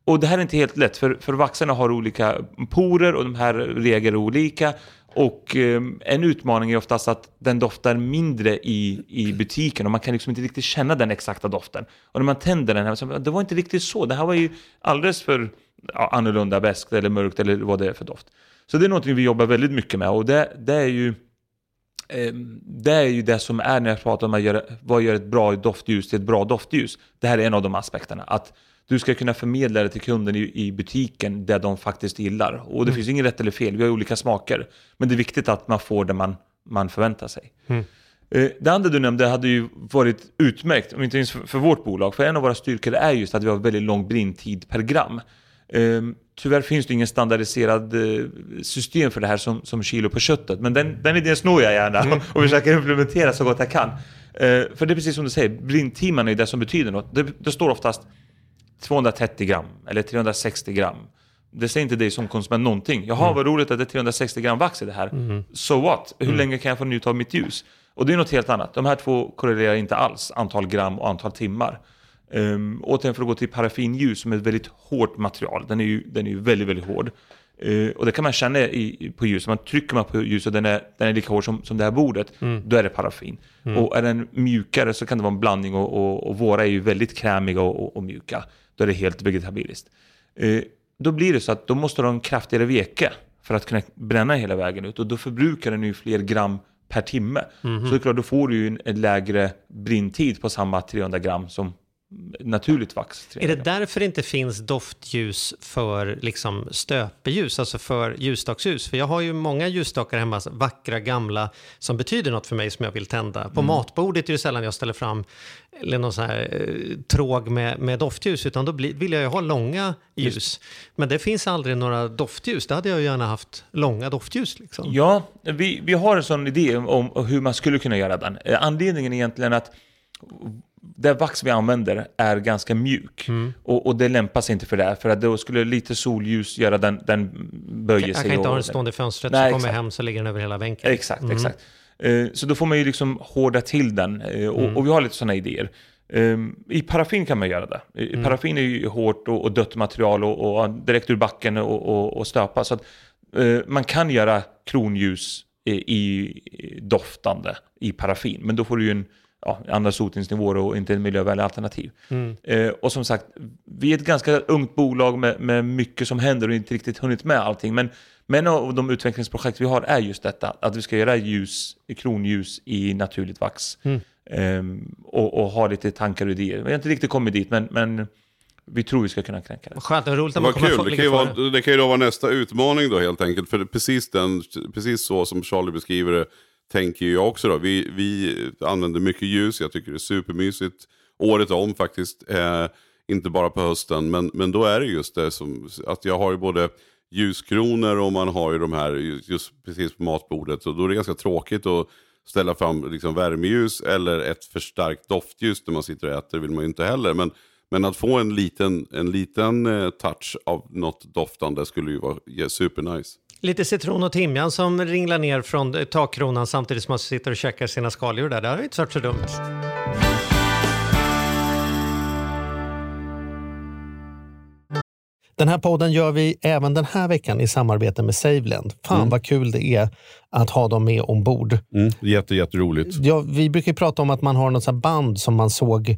Och det här är inte helt lätt, för, för vaxarna har olika porer och de här reagerar olika. Och eh, en utmaning är oftast att den doftar mindre i, i butiken och man kan liksom inte riktigt känna den exakta doften. Och när man tänder den här, så, det var inte riktigt så. Det här var ju alldeles för ja, annorlunda beskt eller mörkt eller vad det är för doft. Så det är någonting vi jobbar väldigt mycket med och det, det är ju eh, det är ju det som är när jag pratar om att göra, vad gör ett bra doftljus till ett bra doftljus. Det här är en av de aspekterna. Att du ska kunna förmedla det till kunden i, i butiken det de faktiskt gillar. Och det finns inget rätt eller fel, vi har olika smaker. Men det är viktigt att man får det man, man förväntar sig. Eh, Det andra du nämnde hade ju varit utmärkt, om inte minst för, vårt bolag. För en av våra styrkor är just att vi har väldigt lång brintid per gram. Ehm, Tyvärr finns det ingen standardiserad eh, system för det här som, som kilo på köttet. Men den, den idén snor jag gärna <laughs> och försöker implementera så gott jag kan. Eh, För det är precis som du säger, brinttimmarna är det som betyder något. Det, det står oftast 230 gram eller 360 gram. Det säger inte dig som konsument någonting. Jaha, vad roligt att det är 360 gram vax i det här. So what? Hur länge kan jag få njuta av mitt ljus? Och det är något helt annat. De här två korrelerar inte alls, antal gram och antal timmar. Um, återigen för att gå till paraffinljus som är ett väldigt hårt material. Den är ju, den är ju väldigt, väldigt hård. Eh, och det kan man känna i, på ljus. Man trycker man på ljus och den är, den är lika hård som, som det här bordet, då är det paraffin. Och är den mjukare så kan det vara en blandning och, och, och våra är ju väldigt krämiga och, och, och mjuka. Då är det helt vegetabiliskt. Eh, då blir det så att då måste du ha en kraftigare veke för att kunna bränna hela vägen ut. Och då förbrukar den ju fler gram per timme. Så det är klart, då får du ju en, en lägre brintid på samma 300 gram som naturligt vax. Är 300 det därför det inte finns doftljus för liksom stöpeljus, alltså för ljusstaksljus? För jag har ju många ljusstakar hemma, vackra gamla, som betyder något för mig som jag vill tända. På matbordet är det sällan jag ställer fram eller någon sån här eh, tråg med, med doftljus, utan då blir, vill jag ju ha långa ljus. Men det finns aldrig några doftljus, det hade jag ju gärna haft långa doftljus. Liksom. Ja, vi, vi har en sån idé om hur man skulle kunna göra den. Eh, Anledningen är egentligen att det vax vi använder är ganska mjuk. Mm. Och, och det lämpar sig inte för det för att då skulle lite solljus göra den, den böjer Jag sig. kan inte ha den stående i fönstret, Nej, så kommer jag exakt. hem så ligger den över hela bänken. Exakt, exakt. Eh, Så då får man ju liksom hårda till den. eh, Och, och vi har lite sådana idéer. Eh, I paraffin kan man göra det. I i Paraffin är ju hårt och, och dött material och, direkt ur backen och, och, och stöpa. Så att, eh, man kan göra kronljus i, i doftande i paraffin. Men då får du ju en ja, andra sotningsnivåer och inte en miljövänlig alternativ. Eh, och som sagt, vi är ett ganska ungt bolag med, med mycket som händer och inte riktigt hunnit med allting. Men, men en av de utvecklingsprojekt vi har är just detta, att vi ska göra ljus, kronljus i naturligt vax. Ehm, och, och ha lite tankar och idéer. Vi har inte riktigt kommit dit, men, men vi tror vi ska kunna knäcka det. Vad Skönt, och roligt att man Vad kommer kul, få det kan, vara, det kan ju då vara nästa utmaning då helt enkelt. För precis, den, precis så som Charlie beskriver det tänker jag också då. Vi, vi använder mycket ljus, jag tycker det är supermysigt. Året om faktiskt, eh, inte bara på hösten. Men, men då är det just det som, att jag har ju både ljuskronor och man har ju de här just precis på matbordet. Och då är det ganska tråkigt att ställa fram liksom värmeljus eller ett förstärkt doftljus när man sitter och äter vill man ju inte heller. Men, men att få en liten, en liten eh, touch av något doftande skulle ju vara supernice. Lite citron och timjan som ringlar ner från takkronan samtidigt som man sitter och käkar sina skaldjur där. Det har inte varit så dumt. Den här podden gör vi även den här veckan i samarbete med SaveLend. Fan vad kul det är att ha dem med ombord. Mm, jätte, jätteroligt. Ja, vi brukar ju prata om att man har något band som man såg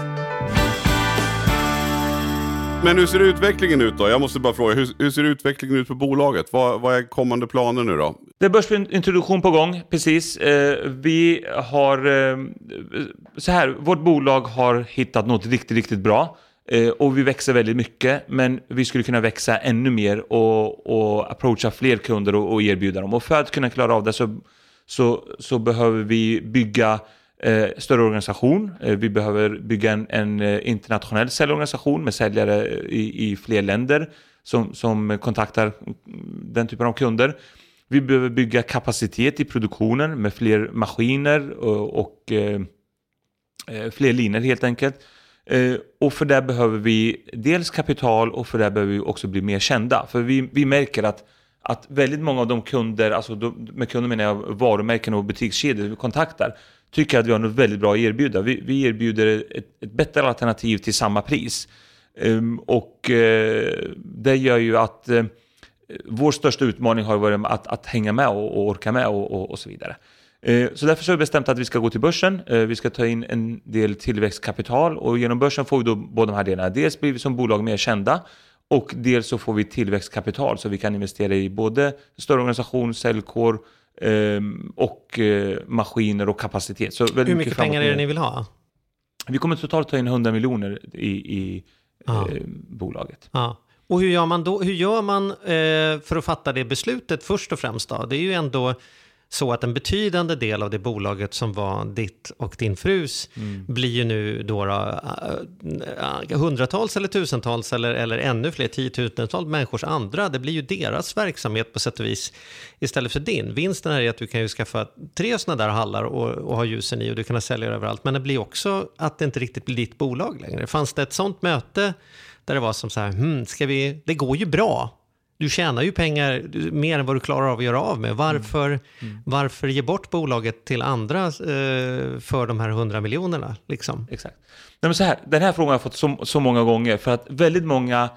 Men hur ser utvecklingen ut då? Jag måste bara fråga, hur, hur ser utvecklingen ut på bolaget? Vad, vad är kommande planer nu då? Det är börsintroduktion på gång, precis. Eh, vi har... Eh, så här, vårt bolag har hittat något riktigt, riktigt bra. Eh, och vi växer väldigt mycket, men vi skulle kunna växa ännu mer och, och approacha fler kunder och, och erbjuda dem. Och för att kunna klara av det så, så, så behöver vi bygga eh, större organisation. Eh, vi behöver bygga en, en eh, internationell säljorganisation med säljare eh, i, i fler länder som, som kontaktar mm, den typen av kunder. Vi behöver bygga kapacitet i produktionen med fler maskiner och, och eh, eh, fler linjer helt enkelt. Eh, och för det behöver vi dels kapital och för det behöver vi också bli mer kända. För vi, vi märker att, att väldigt många av de kunder, alltså de, med kunder menar jag varumärken och butikskedjor vi kontaktar, tycker att vi har något väldigt bra att erbjuda. Vi, vi erbjuder ett, ett bättre alternativ till samma pris. Um, och uh, det gör ju att uh, vår största utmaning har varit att, att hänga med och, och orka med och, och, och så vidare. Eh, så därför så har vi bestämt att vi ska gå till börsen. Vi ska ta in en del tillväxtkapital och genom börsen får vi då båda de här delarna. Dels blir vi som bolag mer kända och dels så får vi tillväxtkapital så vi kan investera i både större organisation, säljkår ehm, och eh, maskiner och kapacitet. Så Hur mycket pengar är det ni vill ha? Vi kommer totalt ta in 100 miljoner i, i Ja. eh, bolaget. Ja. Och hur gör man då? Hur gör man eh, för att fatta det beslutet först och främst då? Det är ju ändå så att en betydande del av det bolaget som var ditt och din frus blir ju nu då, då äh, hundratals eller tusentals eller, eller ännu fler tiotusentals människors andra. Det blir ju deras verksamhet på sätt och vis istället för din. Vinsten är att du kan ju skaffa tre sådana där hallar och, och ha ljusen i och du kan ha säljare överallt. Men det blir också att det inte riktigt blir ditt bolag längre. Fanns det ett sånt möte där det var som så här, hmm, ska vi, det går ju bra. Du tjänar ju pengar mer än vad du klarar av att göra av med. Varför, varför ge bort bolaget till andra eh, för de här 100 miljonerna? Liksom? Exakt. Nej, men så här, den här frågan har jag fått så, så många gånger för att väldigt många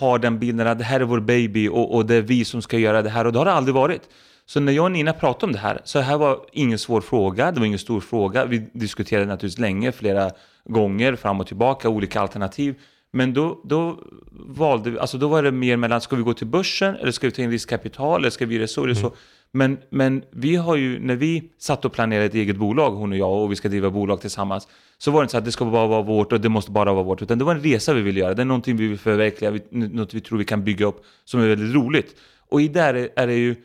har den bilden att det här är vår baby och, och det är vi som ska göra det här och det har det aldrig varit. Så när jag och Nina pratade om det här, så det här var ingen svår fråga, det var ingen stor fråga. Vi diskuterade naturligtvis länge, flera gånger, fram och tillbaka, olika alternativ. Men då, då valde vi, alltså då var det mer mellan, ska vi gå till börsen eller ska vi ta in riskkapital eller ska vi göra så eller så. Men, men vi har ju, när vi satt och planerade ett eget bolag, hon och jag, och vi ska driva bolag tillsammans, så var det inte så att det ska bara vara vårt och det måste bara vara vårt, utan det var en resa vi ville göra. Det är någonting vi vill förverkliga, något vi tror vi kan bygga upp som är väldigt roligt. Och i där är, det ju,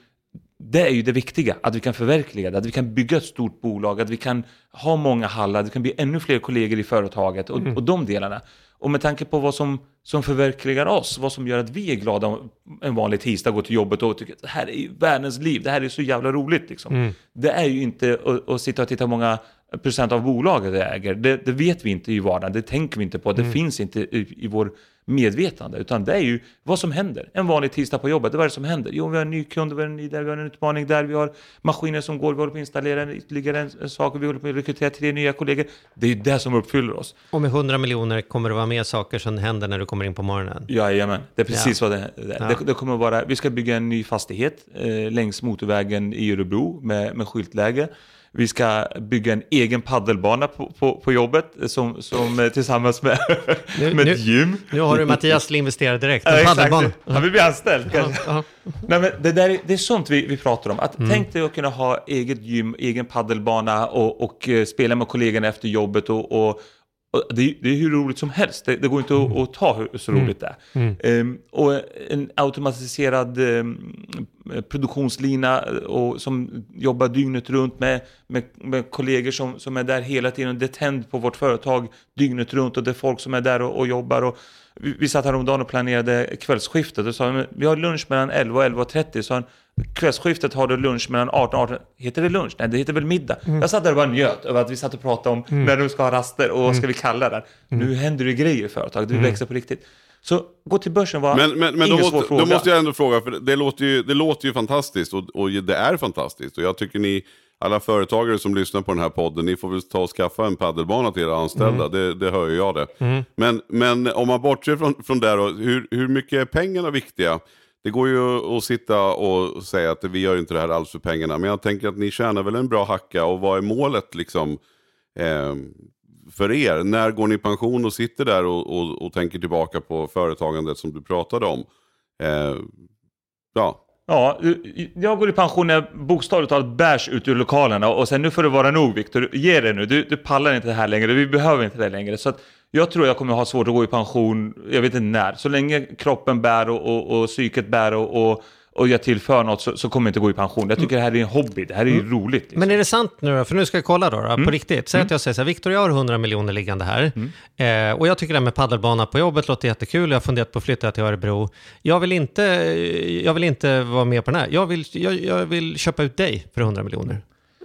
det är ju det viktiga, att vi kan förverkliga det, att vi kan bygga ett stort bolag, att vi kan ha många hallar, att vi kan bli ännu fler kollegor i företaget och, och de delarna. Och med tanke på vad som, som förverkligar oss, vad som gör att vi är glada om en vanlig tisdag går till jobbet och tycker att det här är världens liv, det här är så jävla roligt. Liksom. Mm. Det är ju inte att, att sitta och titta hur många procent av bolaget det äger. Det, det vet vi inte i vardagen, det tänker vi inte på, det Mm. finns inte i, i vår medvetande. Utan det är ju vad som händer. En vanlig tisdag på jobbet, vad är det som händer? Jo, vi har en ny kund, vi har en ny där, vi har en utmaning där, vi har maskiner som går, vi håller på att installera ytterligare en, en sak vi håller på att rekrytera tre nya kollegor. Det är ju det som uppfyller oss. Och med 100 miljoner kommer det vara mer saker som händer när du kommer in på morgonen. Jajamän, det är precis Ja. vad det är. Ja. Det, det kommer vara, vi ska bygga en ny fastighet eh, längs motorvägen i Örebro med, med skyltläge. Vi ska bygga en egen paddelbana på, på, på jobbet som, som eh, tillsammans med, Nu- <laughs> med nu- ett gym. Nu har du Mattias till investera direkt. Ja, En paddelbana. Han vill bli anställd kanske. Ja, Nej, men det, där är, det är sånt vi, vi pratar om. Att Mm. Tänk dig att kunna ha eget gym, egen paddelbana och, och eh, spela med kollegorna efter jobbet. Och, och det, är- det är hur roligt som helst. Det, det går inte att, att ta hur så roligt det är. Mm. Ehm, och en automatiserad ehm, produktionslina eh, och, som jobbar dygnet runt med, med, med kollegor som, som är där hela tiden. Det är tänd på vårt företag dygnet runt och det är folk som är där och, och jobbar. Och, vi, vi satt häromdagen och planerade kvällsskiftet och sa "Men vi har lunch mellan 11 och 11.30. Så han, kvällsskiftet har du lunch mellan 18 och 18. Heter det lunch? Nej, det heter väl middag. Jag satt där och bara njöt över att vi satt och pratade om när de ska ha raster och vad ska vi kalla det. Nu händer det grejer i företaget, det växer på riktigt. Så gå till börsen var Men, men, men då, ingen svår måste, fråga. då måste jag ändå fråga, för det låter ju, det låter ju fantastiskt och, och det är fantastiskt. Och jag tycker ni, alla företagare som lyssnar på den här podden, ni får väl ta och skaffa en paddelbana till era anställda. Det, det hör ju jag det. Men, men om man bortser från, från det hur, hur mycket är pengarna viktiga? Det går ju att sitta och säga att vi gör inte det här alls för pengarna. Men jag tänker att ni tjänar väl en bra hacka och vad är målet liksom? Eh, för er? När går ni i pension och sitter där och, och, och tänker tillbaka på företagandet som du pratade om? Eh, ja, Ja, jag går i pension när jag bokstavligt talat bärs ut ur lokalerna och sen nu får det vara nog Viktor, ge det nu, du, du pallar inte det här längre, vi behöver inte det längre. Så att jag tror jag kommer ha svårt att gå i pension, jag vet inte när. Så länge kroppen bär och, och, och psyket bär och, och, och jag tillför något så, så kommer jag inte gå i pension. Jag tycker det här är en hobby, det här är ju roligt. Liksom. Men är det sant nu? För nu ska jag kolla då, då Mm. på riktigt. Säg att jag säger så här, Viktor, jag har 100 miljoner liggande här. Eh, och jag tycker det här med paddelbana på jobbet låter jättekul. Jag har funderat på att flytta till Örebro. Jag vill inte, jag vill inte vara med på den här. Jag vill, jag, jag vill köpa ut dig för 100 miljoner.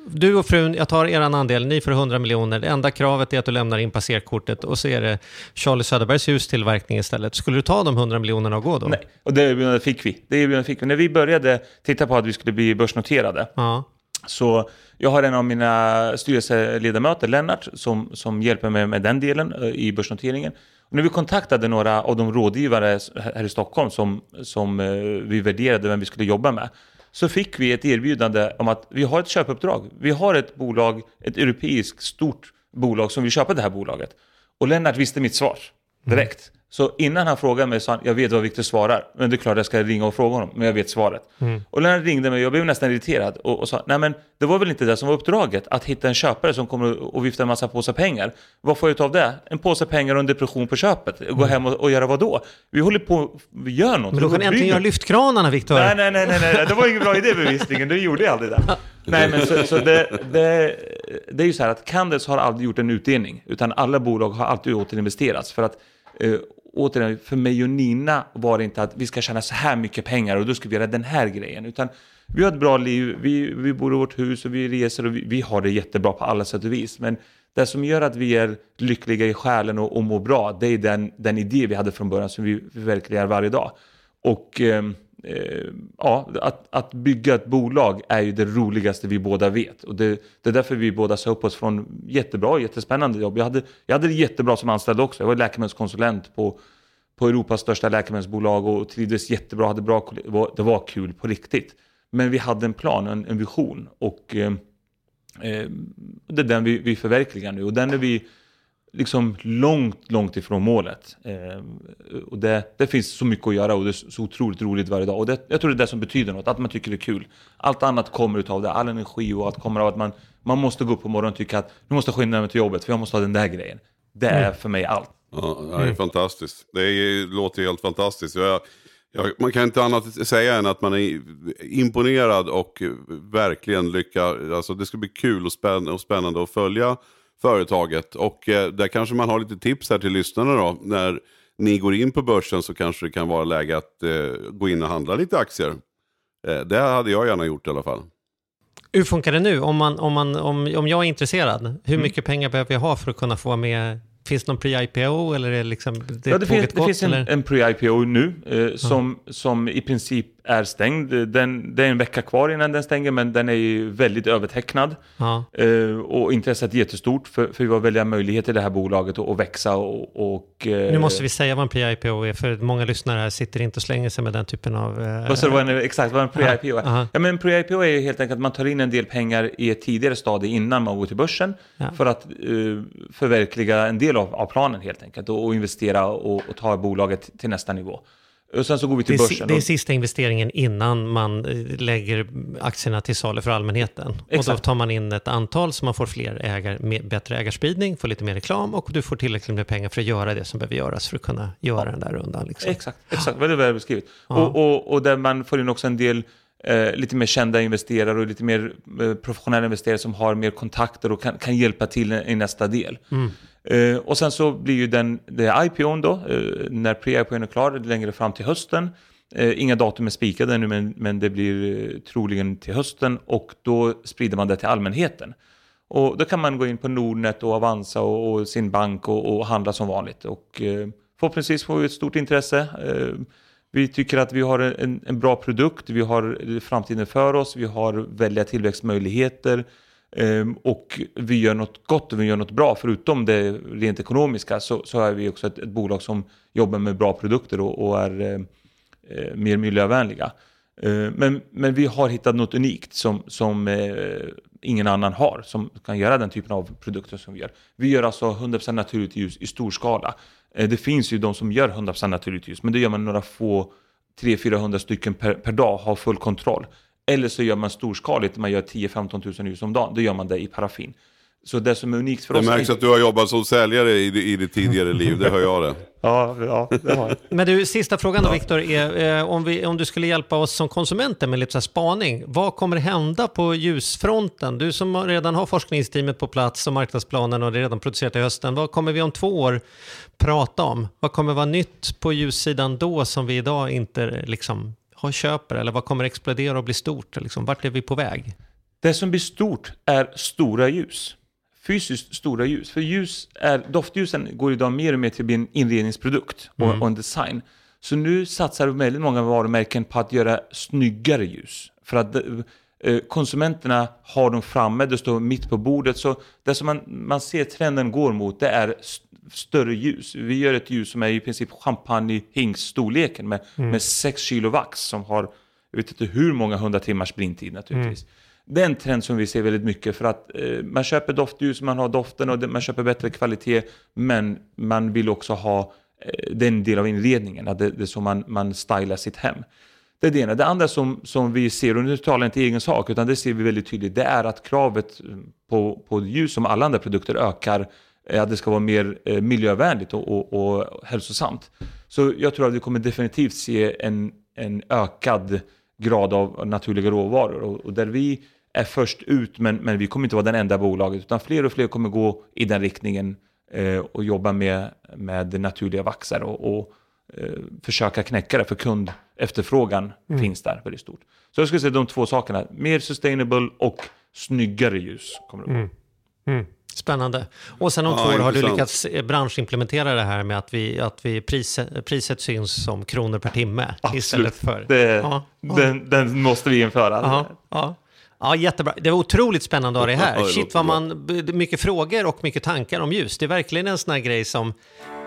Du och frun, jag tar er andel, ni får 100 miljoner. Det enda kravet är att du lämnar in passerkortet och så är det Charlie Söderbergs hustillverkning istället. Skulle du ta de 100 miljonerna och gå då? Nej, och det erbjudandet fick vi. Det erbjudandet fick vi. När vi började titta på att vi skulle bli börsnoterade Ja. Så jag har en av mina styrelseledamöter, Lennart, som, som hjälper mig med den delen eh, i börsnoteringen. Och när vi kontaktade några av de rådgivare här i Stockholm som, som eh, vi värderade vem vi skulle jobba med, så fick vi ett erbjudande om att vi har ett köpuppdrag. Vi har ett bolag, ett europeiskt stort bolag som vill köpa det här bolaget. Och Lennart visste mitt svar direkt. Så innan han frågade mig sa han, jag vet vad Viktor svarar, men det är klart jag ska ringa och fråga honom, men jag vet svaret. Och Lennart ringde mig, jag blev nästan irriterad och, och sa, nej men det var väl inte det som var uppdraget, att hitta en köpare som kommer och vifta en massa påsar pengar. Vad får jag ut av det? En påse pengar och en depression på köpet. Gå hem och, och göra vad då? Vi håller på, vi gör något. Men då kan äntligen göra lyftkranarna, Viktor. Nej, nej, nej, nej, nej, det var ingen bra idé bevisligen, du gjorde jag aldrig det. <laughs> Nej, men så, så det, det, det är ju så här att Candes har aldrig gjort en utdelning, utan alla bolag har alltid återinvesterats. För att, eh, återigen, för mig och Nina var det inte att vi ska tjäna så här mycket pengar och då ska vi göra den här grejen, utan vi har ett bra liv, vi, vi bor i vårt hus och vi reser och vi, vi har det jättebra på alla sätt och vis. Men det som gör att vi är lyckliga i själen och, och mår bra, det är den, den idé vi hade från början som vi förverkligar varje dag. Och Eh, eh, ja, att, att bygga ett bolag är ju det roligaste vi båda vet. Och det, det är därför vi båda sa upp oss från jättebra, jättespännande jobb. Jag hade, jag hade det jättebra som anställd också. Jag var läkemedelskonsulent på, på Europas största läkemedelsbolag och trivdes jättebra, hade bra det var, kul på riktigt. Men vi hade en plan, en, en vision. Och eh, eh, det är den vi, vi förverkligar nu. Och den är vi liksom långt, långt ifrån målet. Eh, och det, det finns så mycket att göra och det är så otroligt roligt varje dag. Och det, jag tror det är det som betyder något, att man tycker det är kul. Allt annat kommer utav det, all energi och allt kommer av att man, man måste gå upp på morgonen och tycka att nu måste jag skynda mig till jobbet för jag måste ha den där grejen. Det är för mig allt. Ja, det är fantastiskt. Det är, låter helt fantastiskt. Jag, jag, man kan inte annat säga än att man är imponerad och verkligen lyckas. Alltså det ska bli kul och spännande att följa företaget. Och eh, där kanske man har lite tips här till lyssnarna då. När ni går in på börsen så kanske det kan vara läge att eh, gå in och handla lite aktier. Eh, det hade jag gärna gjort i alla fall. Hur funkar det nu? Om, man, om, man, om, om jag är intresserad, hur mycket pengar behöver jag ha för att kunna få med? Finns det någon pre-IPO eller är det liksom det Ja, det, finns, det finns en, en pre-IPO nu eh, som, som i princip är stängd. Den, det är en vecka kvar innan den stänger men den är ju väldigt övertecknad. Ja. Eh, och intresset är jättestort för, för vi har välja möjligheter i det här bolaget att, att växa och... och eh, Nu måste vi säga vad en pre-IPO är, för många lyssnare här sitter inte och slänger sig med den typen av... eh, du vad en, exakt vad en pre-IPO är? Aha. Ja, men en pre-IPO är ju helt enkelt att man tar in en del pengar i ett tidigare stadie innan man går till börsen Ja. för att eh, förverkliga en del av, av planen helt enkelt och, och investera och, och ta bolaget till nästa nivå. Och sen så går vi det, till är, si- börsen. det är sista investeringen innan man eh, lägger aktierna till salu för allmänheten. Och då Exakt. tar man in ett antal så man får fler ägar, bättre ägarspridning, får lite mer reklam och du får tillräckligt med pengar för att göra det som behöver göras för att kunna göra den där rundan. Liksom. Exakt, exakt. Väldigt väl beskrivet. Ja. Och, och, och där man får in också en del eh, lite mer kända investerare och lite mer eh, professionella investerare som har mer kontakter och kan, kan hjälpa till i nästa del. Mm. Eh, och sen så blir ju den, det är IPOn då, eh, när pre-IPOn är klar, längre fram till hösten. Eh, inga datum är spikade ännu, men, men det blir eh, troligen till hösten och då sprider man det till allmänheten. Och då kan man gå in på Nordnet och Avanza och, och sin bank och, och handla som vanligt. Och eh, förhoppningsvis får vi ett stort intresse. Eh, vi tycker att vi har en, en bra produkt, vi har framtiden för oss, vi har välja tillväxtmöjligheter Ehm, och vi gör något gott och vi gör något bra. Förutom det rent ekonomiska så, så är vi också ett, ett bolag som jobbar med bra produkter och, och är ehm, eh, mer miljövänliga. Eh, Men, men vi har hittat något unikt som, som eh, ingen annan har, som kan göra den typen av produkter som vi gör. Vi gör alltså 100% naturligt ljus i stor skala. Eh, Det finns ju de som gör 100% naturligt ljus, men det gör man några få, 300-400 stycken per, per dag, har full kontroll. Eller så gör man storskaligt, man gör 10-15 000 ljus om dagen, då gör man det i paraffin. Så det som är unikt för Det oss... märks att du har jobbat som säljare i, i ditt tidigare liv, det hör jag det. <laughs> Ja, ja, det har jag. Men du, sista frågan då Viktor, är eh, om, vi, om du skulle hjälpa oss som konsumenter med lite så här spaning. Vad kommer hända på ljusfronten? Du som redan har forskningsteamet på plats och marknadsplanen och det är redan producerat i hösten. Vad kommer vi om två år prata om? Vad kommer vara nytt på ljussidan då som vi idag inte liksom har köper? Eller vad kommer explodera och bli stort? Liksom, vart är vi på väg? Det som blir stort är stora ljus. Fysiskt stora ljus. För ljus är, doftljusen går idag mer och mer till att bli en inredningsprodukt och, Mm. och en design. Så nu satsar väldigt många varumärken på att göra snyggare ljus. För att eh, konsumenterna har dem framme, det står mitt på bordet. Så det som man, man ser trenden går mot, det är större ljus. Vi gör ett ljus som är i princip champagne-hingst-storleken med, Mm. med 6 kilo vax som har, jag vet inte hur många hundra timmars brintid naturligtvis. Det är en trend som vi ser väldigt mycket för att eh, man köper doftljus, man har doften och det, man köper bättre kvalitet, men man vill också ha eh, den del av inredningen, att det, det är så man, man stylar sitt hem. Det är det ena. Det andra som, som vi ser, och nu talar jag inte egen sak, utan det ser vi väldigt tydligt, det är att kravet på, på ljus som alla andra produkter ökar, eh, att det ska vara mer eh, miljövänligt och, och, och hälsosamt. Så jag tror att vi kommer definitivt se en, en ökad grad av naturliga råvaror och, och där vi är först ut, men, men vi kommer inte vara den enda bolaget, utan fler och fler kommer gå i den riktningen eh, och jobba med, med naturliga vaxar och, och eh, försöka knäcka det, för kundefterfrågan Mm. finns där väldigt stort. Så jag skulle säga de två sakerna, mer sustainable och snyggare ljus kommer det vara. Mm. Mm. Spännande. Och sen om Ja, två år har du lyckats eh, branschimplementera det här med att, vi, att vi priset, priset syns som kronor per timme istället för... Det, Ja, ja. Den, den måste vi införa. Ja, ja. ja, jättebra. Det var otroligt spännande att ha det Ja, här. det Shit vad man, mycket frågor och mycket tankar om ljus. Det är verkligen en sån här grej som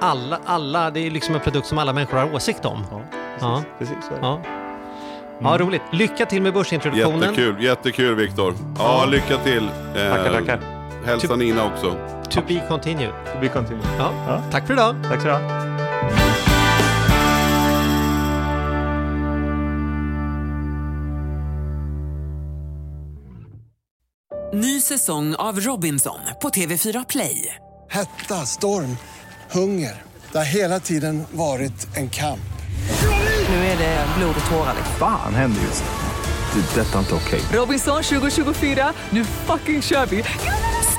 alla, alla, det är liksom en produkt som alla människor har åsikt om. Ja, Ja. precis, precis så är det. Ja, ja roligt. Lycka till med börsintroduktionen. Jättekul, jättekul Viktor. Ja, lycka till. Eh, Tackar, tackar. Hälsa Nina också. To be continued. Vi continue. Ja. Ja. Tack för idag. Tack så du. Ny säsong av Robinson på TV4 Play. Hetta, storm, hunger. Det har hela tiden varit en kamp. Nu är det blod och tårar. liksom. Fan händer just nu. Det. är Detta är inte okej. Robinson 2024, nu fucking kör vi!